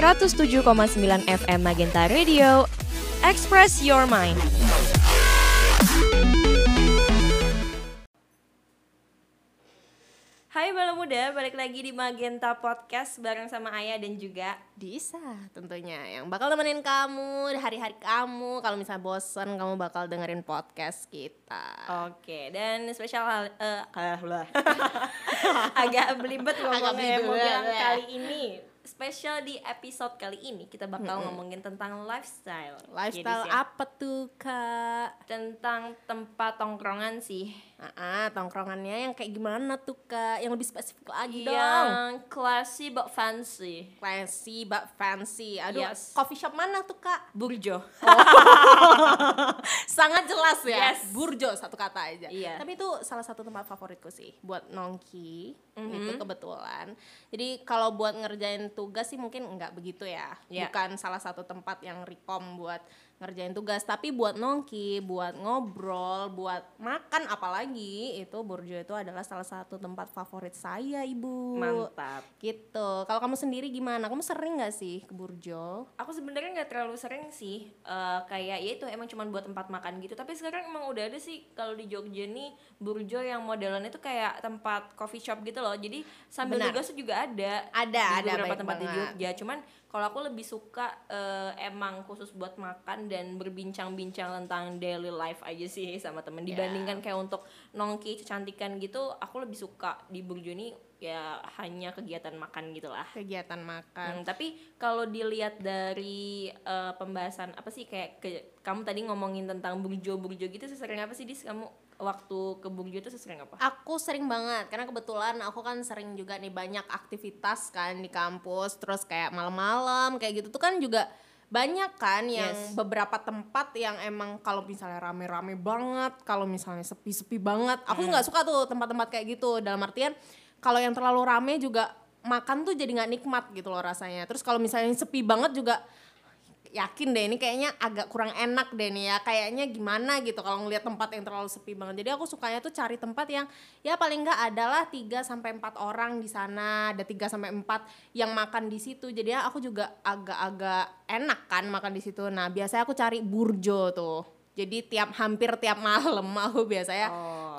107,9 FM Magenta Radio. Express your mind. Hai Bala Muda, balik lagi di Magenta Podcast bareng sama Ayah dan juga Disa tentunya yang bakal temenin kamu di hari-hari kamu kalau misalnya bosan kamu bakal dengerin podcast kita Oke, dan spesial hal eh kalah agak belibet ngomongnya belibet, mau bilang ya. kali ini spesial di episode kali ini kita bakal ngomongin tentang lifestyle. lifestyle Jadi apa tuh kak tentang tempat tongkrongan sih. Ah, tongkrongannya yang kayak gimana tuh kak yang lebih spesifik lagi dong Yang classy but fancy. fancy but fancy aduh Yes. coffee shop mana tuh kak Burjo. sangat jelas ya Yes. burjo satu kata aja Iya. tapi itu salah satu tempat favoritku sih buat nongki Mhm. itu kebetulan jadi kalau buat ngerjain tugas sih mungkin nggak begitu ya Iya. bukan salah satu tempat yang rekom buat ngerjain tugas tapi buat nongki buat ngobrol buat makan apalagi itu burjo itu adalah salah satu tempat favorit saya ibu Mantap. gitu kalau kamu sendiri gimana kamu sering nggak sih ke burjo Aku sebenarnya nggak terlalu sering sih eh, kayak ya itu emang cuma buat tempat makan gitu. Tapi sekarang emang udah ada sih kalau di Jogja nih Burjo yang modelannya tuh kayak tempat coffee shop gitu loh. Jadi sambil Benar. tugas juga ada. Ada, di ada, beberapa tempat di banget. Jogja. Cuman kalau aku lebih suka eh, emang khusus buat makan dan berbincang-bincang tentang daily life aja sih sama temen Ya. dibandingkan kayak untuk nongki kecantikan gitu aku lebih suka di Burjo ini ya hanya kegiatan makan gitu lah kegiatan makan Hmm, tapi kalau dilihat dari eh, pembahasan apa sih kayak ke- kamu tadi ngomongin tentang burjo-burjo gitu sesering apa sih dis kamu waktu ke burjo itu sesering apa? Aku sering banget karena kebetulan aku kan sering juga nih banyak aktivitas kan di kampus terus kayak malam-malam kayak gitu tuh kan juga banyak kan yang Yes. beberapa tempat yang emang kalau misalnya rame-rame banget kalau misalnya sepi-sepi banget aku nggak suka tuh tempat-tempat kayak gitu. Dalam artian kalau yang terlalu rame juga makan tuh jadi nggak nikmat gitu loh rasanya. Terus kalau misalnya sepi banget juga yakin deh ini kayaknya agak kurang enak deh nih ya kayaknya gimana gitu kalau ngelihat tempat yang terlalu sepi banget. Jadi aku sukanya tuh cari tempat yang ya paling nggak adalah 3 sampai empat orang di sana ada 3 sampai 4 yang makan di situ. Jadi ya aku juga agak-agak enak kan makan di situ. Nah biasanya aku cari burjo tuh. Jadi tiap hampir tiap malam aku biasanya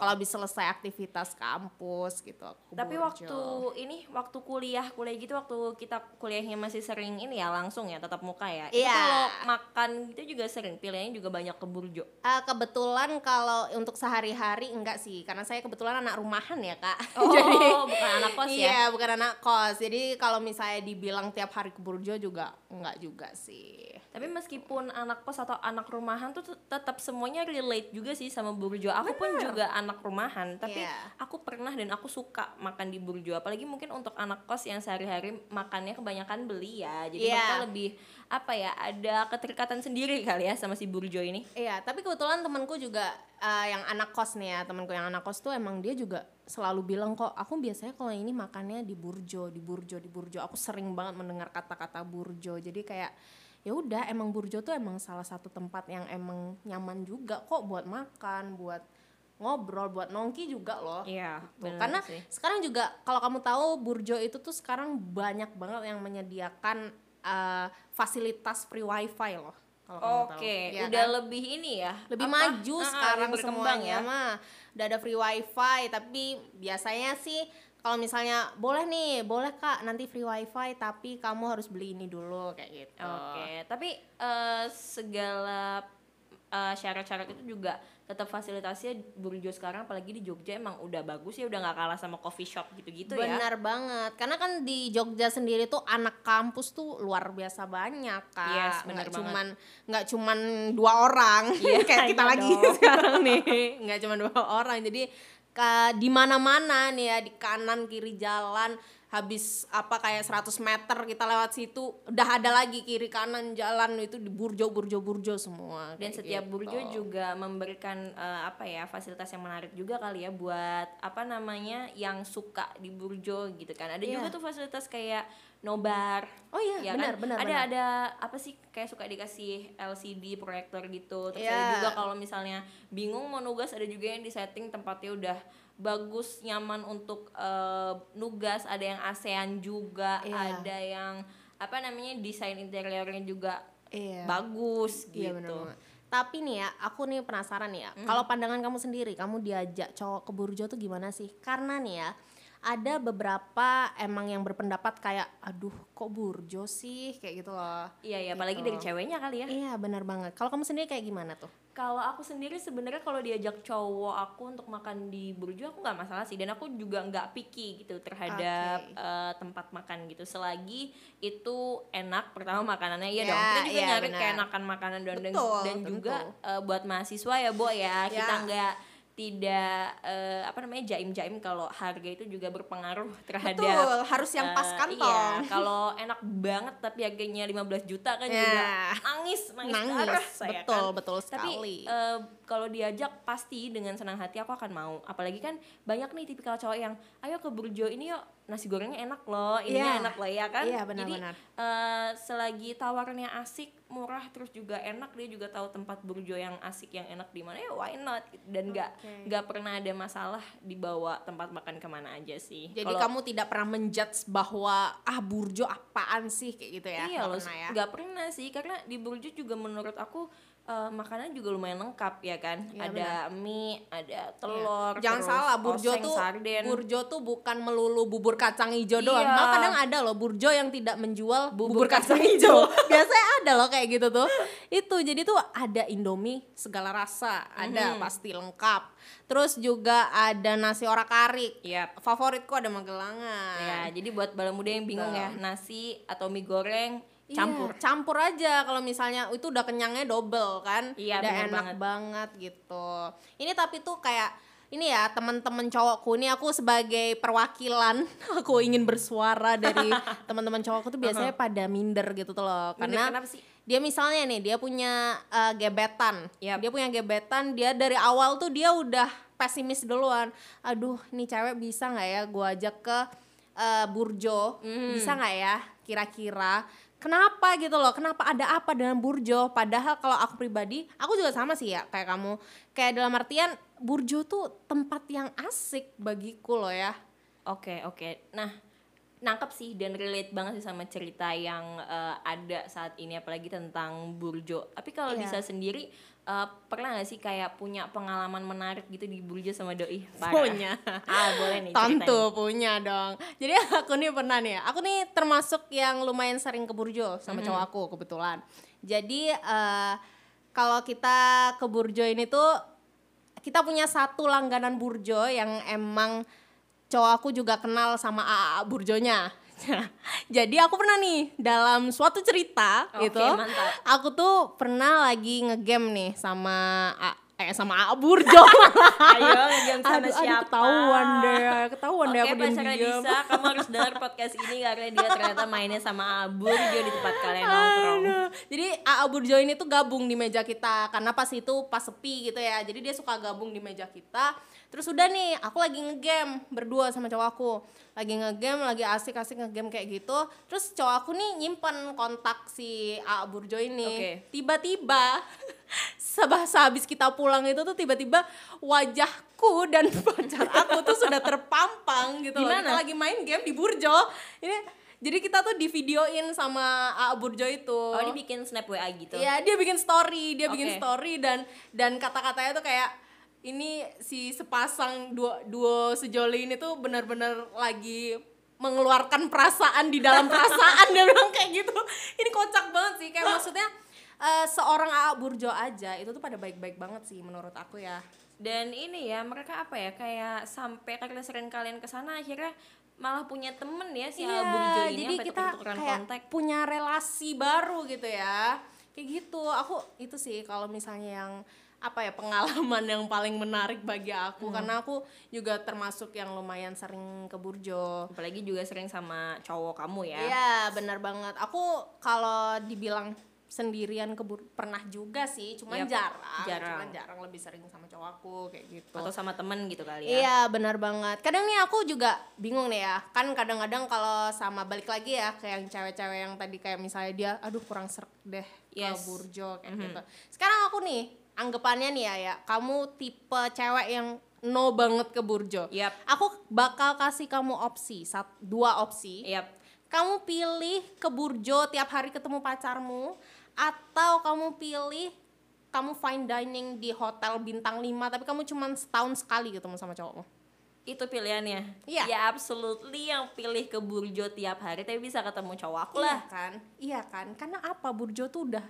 kalau habis selesai aktivitas kampus gitu aku Tapi burjo. waktu ini waktu kuliah kuliah gitu waktu kita kuliahnya masih sering ini ya langsung ya tatap muka ya. Itu Iya. kalau makan gitu juga sering pilihannya juga banyak ke burjo. Ah, kebetulan kalau untuk sehari-hari enggak sih, karena saya kebetulan anak rumahan ya kak. Oh, bukan anak kos ya? Iya, bukan anak kos. Jadi kalau misalnya dibilang tiap hari ke Burjo juga enggak juga sih. Tapi meskipun anak kos atau anak rumahan tuh tetap semuanya relate juga sih sama burjo. Aku pun juga anak rumahan, tapi Iya. aku pernah dan aku suka makan di burjo. Apalagi mungkin untuk anak kos yang sehari-hari makannya kebanyakan beli ya. Jadi Iya. mereka lebih apa ya, ada keterikatan sendiri kali ya sama si burjo ini. Iya, tapi kebetulan temanku juga eh, yang anak kos nih ya, temanku yang anak kos tuh emang dia juga selalu bilang kok, aku biasanya kalau ini makannya di Burjo, di Burjo, di Burjo. Aku sering banget mendengar kata-kata Burjo. Jadi kayak ya udah emang Burjo tuh emang salah satu tempat yang emang nyaman juga kok buat makan, buat ngobrol, buat nongki juga loh. Iya, Tuh, karena sekarang juga kalau kamu tahu Burjo itu tuh sekarang banyak banget yang menyediakan eh, fasilitas free wifi loh. Kalau kamu tahu. Oke, Iya udah kan? lebih ini ya. lebih apa? maju Ah, ah, sekarang semuanya mah udah ada free wifi tapi biasanya sih kalau misalnya boleh nih boleh kak nanti free wifi tapi kamu harus beli ini dulu kayak gitu Oke, tapi eh, segala eh, syarat-syarat itu juga tetap fasilitasnya Burjo sekarang apalagi di Jogja emang udah bagus ya udah nggak kalah sama coffee shop gitu-gitu ya. benar banget karena kan di Jogja sendiri tuh anak kampus tuh luar biasa banyak kak Yes, nggak banget. cuman nggak cuman dua orang Iya, kayak kita iya lagi dong. sekarang nih nggak cuma dua orang jadi di mana-mana nih ya di kanan kiri jalan habis apa kayak 100 meter kita lewat situ udah ada lagi kiri kanan jalan itu di burjo burjo burjo semua Dan setiap gitu. burjo juga memberikan eh, apa ya fasilitas yang menarik juga kali ya buat apa namanya yang suka di burjo gitu kan. Ada juga Iya. tuh fasilitas kayak nobar. oh iya ya benar kan? benar ada benar. ada apa sih kayak suka dikasih LCD proyektor gitu terus Iya. ada juga kalau misalnya bingung mau nugas ada juga yang di setting tempatnya udah bagus nyaman untuk eh, nugas ada yang ASEAN juga Iya. ada yang apa namanya desain interiornya juga Iya. bagus Iya gitu. banget. Tapi nih ya, aku nih penasaran ya. Hmm. Kalau pandangan kamu sendiri, kamu diajak cowok ke burjo tuh gimana sih? Karena nih ya, ada beberapa emang yang berpendapat kayak, aduh kok burjo sih, kayak gitu loh. Iya ya, apalagi Gitu. dari ceweknya kali ya. Iya benar banget. Kalau kamu sendiri kayak gimana tuh? Kalau aku sendiri sebenarnya kalau diajak cowok aku untuk makan di burjo aku nggak masalah sih dan aku juga nggak picky gitu terhadap Oke. eh, tempat makan gitu selagi itu enak pertama makanannya iya Ya, dong kita juga iya, nyari benar. keenakan makanan dan dan, Betul, dan juga eh, buat mahasiswa ya Bo ya kita Ya. nggak tidak eh, apa namanya jaim-jaim kalau harga itu juga berpengaruh terhadap Betul, harus yang pas eh, kantong. iya, kalau enak banget tapi harganya 15 juta kan Ya. juga nangis nangis, Nangis, darah saya betul, kan. betul Tapi sekali. Kalau diajak pasti dengan senang hati aku akan mau. Apalagi kan banyak nih tipikal cowok yang ayo ke Burjo ini yuk nasi gorengnya enak loh, ininya Iya. enak loh ya kan. Iya, Jadi benar-benar. eh, selagi tawarnya asik, murah terus juga enak dia juga tahu tempat Burjo yang asik yang enak di mana ya why not dan nggak Oke. nggak pernah ada masalah dibawa tempat makan ke mana aja sih. Jadi Kalau- kamu tidak pernah menjudge bahwa ah burjo apaan sih kayak gitu ya? Iya Nggak pernah ya? pernah sih karena di Burjo juga menurut aku eh, makanan juga lumayan lengkap ya kan. Iya, ada mie, ada telur, Jangan terus salah, burjo oseng, tuh sarden. burjo tuh bukan melulu bubur kacang hijau doang. Iya. Malah kadang ada loh burjo yang tidak menjual bubur, Bubur kacang kacang hijau. Biasanya ada loh kayak gitu tuh. Itu jadi tuh ada Indomie segala rasa, ada Mhm. pasti lengkap. Terus juga ada nasi orak-arik. Yap. Favoritku ada Magelangan. Ya, jadi buat bala muda yang bingung ya, nasi atau mie goreng Iya, campur. campur aja kalau misalnya itu udah kenyangnya double kan Iya, udah enak banget. banget. gitu ini tapi tuh kayak ini ya teman-teman cowokku ini aku sebagai perwakilan aku ingin bersuara dari teman-teman cowokku tuh biasanya pada minder gitu tuh loh Minder karena kenapa sih? dia misalnya nih dia punya eh, gebetan Yap. dia punya gebetan dia dari awal tuh dia udah pesimis duluan aduh nih cewek bisa nggak ya gua ajak ke eh, Burjo Hmm. bisa nggak ya kira-kira kenapa gitu loh? Kenapa ada apa dengan Burjo? Padahal kalau aku pribadi aku juga sama sih ya kayak kamu. Kayak dalam artian Burjo tuh tempat yang asik bagiku loh ya. Oke, oke. Nah, nangkep sih dan relate banget sih sama cerita yang eh, ada saat ini apalagi tentang Burjo. Tapi kalau Iya. Disa sendiri eh, pernah gak sih kayak punya pengalaman menarik gitu di Burjo sama doi? Parah. Punya. Ah, boleh nih Tentu ceritain. punya dong. Jadi aku nih pernah nih, ya, aku nih termasuk yang lumayan sering ke Burjo sama cowok aku kebetulan. Jadi eh, kalau kita ke Burjo ini tuh kita punya satu langganan Burjo yang emang cowok aku juga kenal sama AA Burjonya. Jadi aku pernah nih dalam suatu cerita Oke, gitu, mantap. aku tuh pernah lagi ngegame nih sama A- eh sama AA Burjo. Ayo ngegame sama aduh, siapa? aduh, ketahuan deh, ketahuan deh Oke aku diam-diam. Disa, kamu harus dengar podcast ini karena dia ternyata mainnya sama Burjo di tempat kalian nongkrong. Aduh. Jadi AA Burjo ini tuh gabung di meja kita karena pas itu pas sepi gitu ya. Jadi dia suka gabung di meja kita. Terus udah nih, aku lagi ngegame berdua sama cowok aku. Lagi ngegame, lagi asik-asik ngegame kayak gitu. Terus cowok aku nih nyimpen kontak si AA Burjo ini. Tiba-tiba sehabis kita pulang itu tuh tiba-tiba wajahku dan pacar aku tuh sudah terpampang gitu Di loh. Kita lagi main game di Burjo. Ini jadi kita tuh di videoin sama AA Burjo itu. Oh, dibikin snap WA gitu. Iya, dia bikin story, dia bikin Oke. story dan dan kata-katanya tuh kayak ini si sepasang duo duo sejoli ini tuh benar-benar lagi mengeluarkan perasaan di dalam perasaan dia bilang kayak gitu. Ini kocak banget sih kayak maksudnya eh, seorang AA Burjo aja itu tuh pada baik-baik banget sih menurut aku ya. Dan ini ya mereka apa ya kayak sampai karena sering kalian ke sana akhirnya malah punya temen ya si Iya, Burjo ini jadi kita kayak kontak. punya relasi baru gitu ya kayak gitu aku itu sih kalau misalnya yang apa ya pengalaman yang paling menarik bagi aku Hmm. karena aku juga termasuk yang lumayan sering ke Burjo Apalagi juga sering sama cowok kamu ya. Iya benar banget aku kalau dibilang sendirian ke Bur- pernah juga sih cuman Yap, jarang, jarang. cuman jarang lebih sering sama cowok aku kayak gitu Atau sama temen gitu kali ya. Iya benar banget. Kadang nih aku juga bingung nih ya. Kan kadang-kadang kalau sama balik lagi ya ke yang cewek-cewek yang tadi kayak misalnya dia, aduh kurang serak deh ke Yes. burjo kayak gitu. Sekarang aku nih anggapannya nih ya ya, kamu tipe cewek yang no banget ke burjo. Yap. Aku bakal kasih kamu opsi, sat, dua opsi. Yap. kamu pilih ke Burjo tiap hari ketemu pacarmu atau kamu pilih kamu fine dining di hotel bintang 5 tapi kamu cuma setahun sekali ketemu sama cowokmu? Itu pilihannya. Iya. ya absolutely yang pilih ke Burjo tiap hari tapi bisa ketemu cowok aku Iya lah. kan? Iya kan? Karena apa? Burjo tuh udah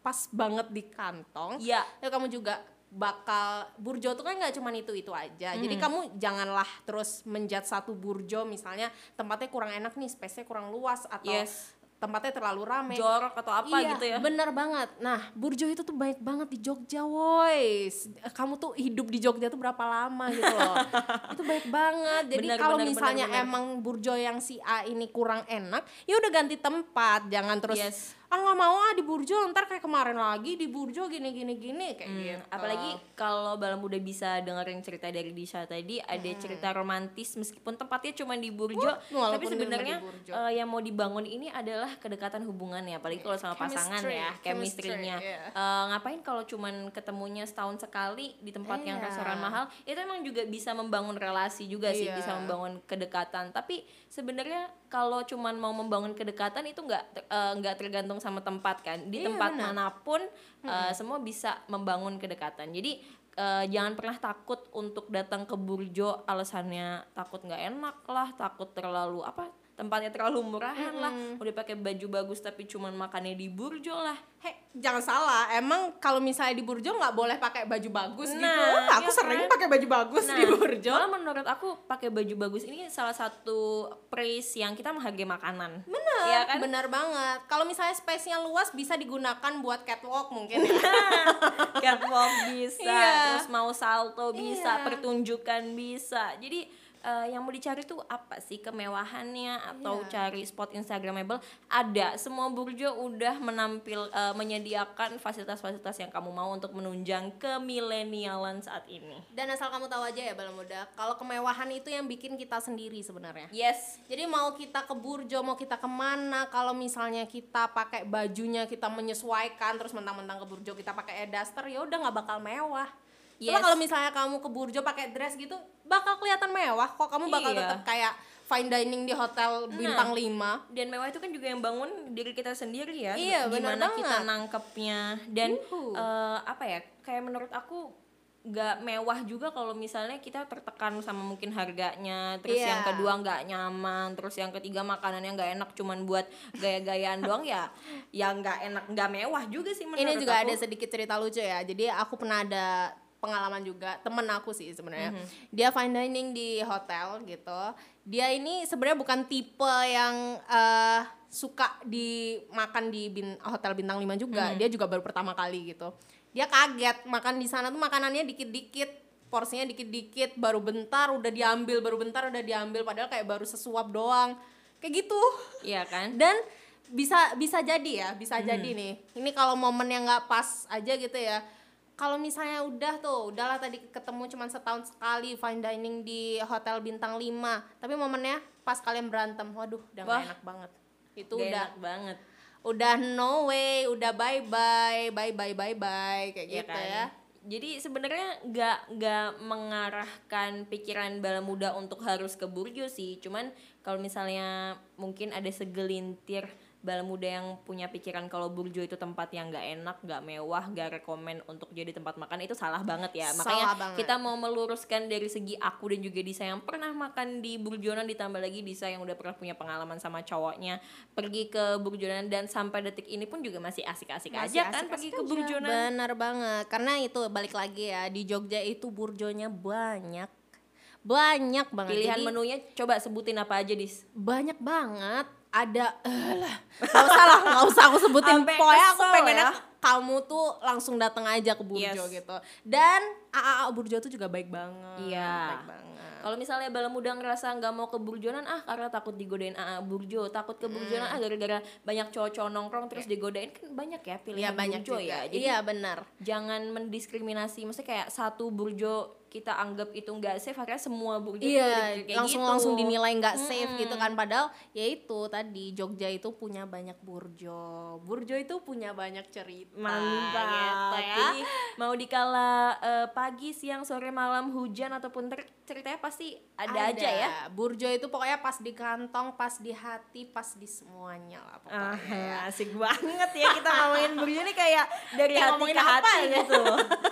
pas banget di kantong. Iya. ya kamu juga bakal burjo tuh kan nggak cuma itu itu aja. Jadi kamu janganlah terus menjat satu burjo misalnya tempatnya kurang enak nih space-nya kurang luas atau Yes. Tempatnya terlalu rame jorok atau apa iya, gitu ya? bener banget. Nah burjo itu tuh baik banget di Jogja woi. Kamu tuh hidup di Jogja tuh berapa lama gitu loh. Itu baik banget. Jadi kalau misalnya bener, bener. emang burjo yang si A ini kurang enak ya udah ganti tempat jangan terus Yes. Ah nggak mau ah di burjo ntar kayak kemarin lagi di burjo gini gini gini kayak Hmm, gitu apalagi kalau Balam udah bisa dengerin cerita dari Disha tadi ada cerita romantis meskipun tempatnya cuma di Burjo walaupun tapi sebenarnya eh, yang mau dibangun ini adalah kedekatan hubungan ya apalagi kalau sama pasangan Chemistry, ya chemistry, chemistry-nya iya. Eh, ngapain kalau cuman ketemunya setahun sekali di tempat yang Iya. restoran mahal itu emang juga bisa membangun relasi juga sih Iya. bisa membangun kedekatan tapi sebenarnya kalau cuman mau membangun kedekatan itu nggak eh, nggak tergantung sama tempat kan di Iya, tempat mana pun eh, semua bisa membangun kedekatan jadi eh, jangan pernah takut untuk datang ke Burjo alasannya takut nggak enak lah takut terlalu apa tempatnya terlalu murahan lah udah pakai baju bagus tapi cuman makannya di Burjo lah Hei, jangan salah. Emang kalau misalnya di Burjo nggak boleh pakai baju bagus gitu. Nah, Aku iya sering kan? pakai baju bagus Nah, di Burjo. malah menurut aku pakai baju bagus ini salah satu praise yang kita menghargai makanan. Bener, Iya kan? bener banget. Kalau misalnya space-nya luas bisa digunakan buat catwalk mungkin ya. catwalk bisa, Iya. terus mau salto bisa, Iya. pertunjukan bisa. Jadi eh, yang mau dicari tuh apa sih kemewahannya atau Iya. cari spot instagramable? Ada, semua burjo udah menampil eh, menyediakan fasilitas-fasilitas yang kamu mau untuk menunjang kemilenialan saat ini. Dan asal kamu tahu aja ya Bala Muda, kalau kemewahan itu yang bikin kita sendiri sebenarnya. Yes, Jadi mau kita ke Burjo, mau kita ke mana, kalau misalnya kita pakai bajunya kita menyesuaikan, terus mentang-mentang ke Burjo kita pakai duster, ya udah nggak bakal mewah. Yes. kalau misalnya kamu ke Burjo pakai dress gitu, bakal kelihatan mewah. Kok kamu bakal Iya. tetap kayak fine dining di hotel bintang 5 dan mewah itu kan juga yang bangun diri kita sendiri ya Iya, gimana kita nangkepnya dan Yuhu. eh, apa ya kayak menurut aku nggak mewah juga kalau misalnya kita tertekan sama mungkin harganya terus Iya. yang kedua nggak nyaman terus yang ketiga makanannya nggak enak cuman buat gaya-gayaan doang ya yang nggak enak nggak mewah juga sih menurut ini juga aku. ada sedikit cerita lucu ya jadi aku pernah ada pengalaman juga temen aku sih sebenarnya. Mhm. dia fine dining di hotel gitu. Dia ini sebenarnya bukan tipe yang eh, suka dimakan di bin- hotel bintang 5 juga. Mhm. dia juga baru pertama kali gitu. Dia kaget makan di sana tuh makanannya dikit-dikit porsinya dikit-dikit baru bentar udah diambil baru bentar udah diambil padahal kayak baru sesuap doang. Kayak gitu. Iya kan? Dan bisa bisa jadi ya bisa Hmm. jadi nih. Ini kalau momen yang nggak pas aja gitu ya kalau misalnya udah tuh udahlah tadi ketemu cuma setahun sekali fine dining di hotel bintang 5 tapi momennya pas kalian berantem waduh udah Wah. gak enak banget itu Nggak udah enak banget udah no way udah bye bye bye bye bye bye kayak Iya gitu kan? ya Jadi sebenarnya nggak nggak mengarahkan pikiran bala muda untuk harus ke burjo sih. Cuman kalau misalnya mungkin ada segelintir bala muda yang punya pikiran kalau burjo itu tempat yang nggak enak, nggak mewah, nggak rekomen untuk jadi tempat makan itu salah banget ya. Makanya Salah banget. kita mau meluruskan dari segi aku dan juga Disa yang pernah makan di Burjonan ditambah lagi Disa yang udah pernah punya pengalaman sama cowoknya pergi ke Burjonan dan sampai detik ini pun juga masih asik-asik Masih aja kan pergi asik-asik ke aja. Burjonan. Bener banget. Karena itu balik lagi ya di Jogja itu burjonya banyak, banyak banget. Pilihan Jadi, menunya coba sebutin apa aja dis? banyak banget. Ada, eh lah, nggak usah lah, nggak usah aku sebutin. Sampai Pokoknya aku pengennya ya. kamu tuh langsung datang aja ke Burjo Yes. gitu. Dan AAA Burjo tuh juga baik banget. Iya. Baik banget. Kalau misalnya bala muda ngerasa nggak mau ke burjonan ah karena takut digodain AA burjo, takut ke burjonan ah gara-gara banyak cowok-cowok nongkrong terus digodain kan banyak ya Iya pilihan banyak burjo juga. ya. Jadi iya benar. jangan mendiskriminasi, maksudnya kayak satu burjo kita anggap itu nggak safe, akhirnya semua burjo Iya, kayak langsung gitu. langsung dinilai nggak safe gitu kan padahal ya itu tadi Jogja itu punya banyak burjo. Burjo itu punya banyak cerita. Mantap. gitu ya. Jadi mau dikala eh, pagi, siang, sore, malam, hujan ataupun ter- ceritanya pasti ada, aja ya. Burjo itu pokoknya pas di kantong, pas di hati, pas di semuanya lah pokoknya. Ah, asik banget ya kita ngomongin Burjo ini kayak dari Kayak hati ke hati ya? gitu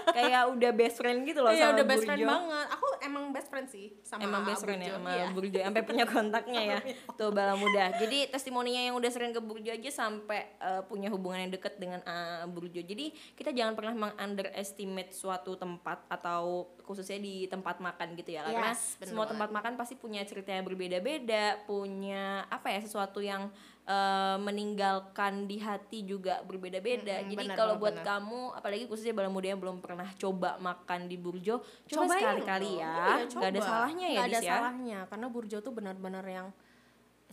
kayak udah best friend gitu loh Iya sama udah best friend banget. Aku emang best friend sih sama Emang best friend ya Burjo. sama Iya. Burjo sampai punya kontaknya ya. Tuh Bala Muda. Jadi testimoninya yang udah sering ke Burjo aja sampai eh, punya hubungan yang deket dengan eh, Burjo. Jadi kita jangan pernah meng-underestimate suatu tempat atau khususnya di tempat makan gitu ya. Karena Yes, bener semua banget. tempat makan pasti punya cerita yang berbeda-beda, punya apa ya sesuatu yang eh, meninggalkan di hati juga berbeda-beda. Mm-mm, Jadi kalau buat benar. kamu apalagi khususnya Bala Muda yang belum pernah coba makan di Burjo, coba sekali-kali ya. Iya, Gak ada coba. salahnya ya Nggak ada Dis ya. salahnya karena Burjo tuh benar-benar yang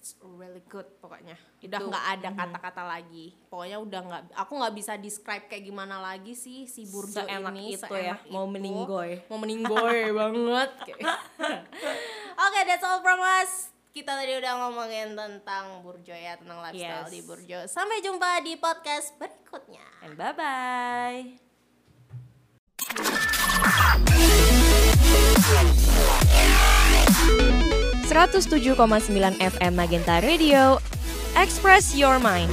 it's really good pokoknya. Udah nggak ada kata-kata lagi. Pokoknya udah nggak aku nggak bisa describe kayak gimana lagi sih si Burjo Seenak ini itu ya, seenak mau itu. meninggoy. Mau meninggoy banget. Oke, that's all from us. Kita tadi udah ngomongin tentang Burjo ya, tentang lifestyle Yes. di Burjo. Sampai jumpa di podcast berikutnya. And bye bye. FM Magenta Radio, Express Your Mind.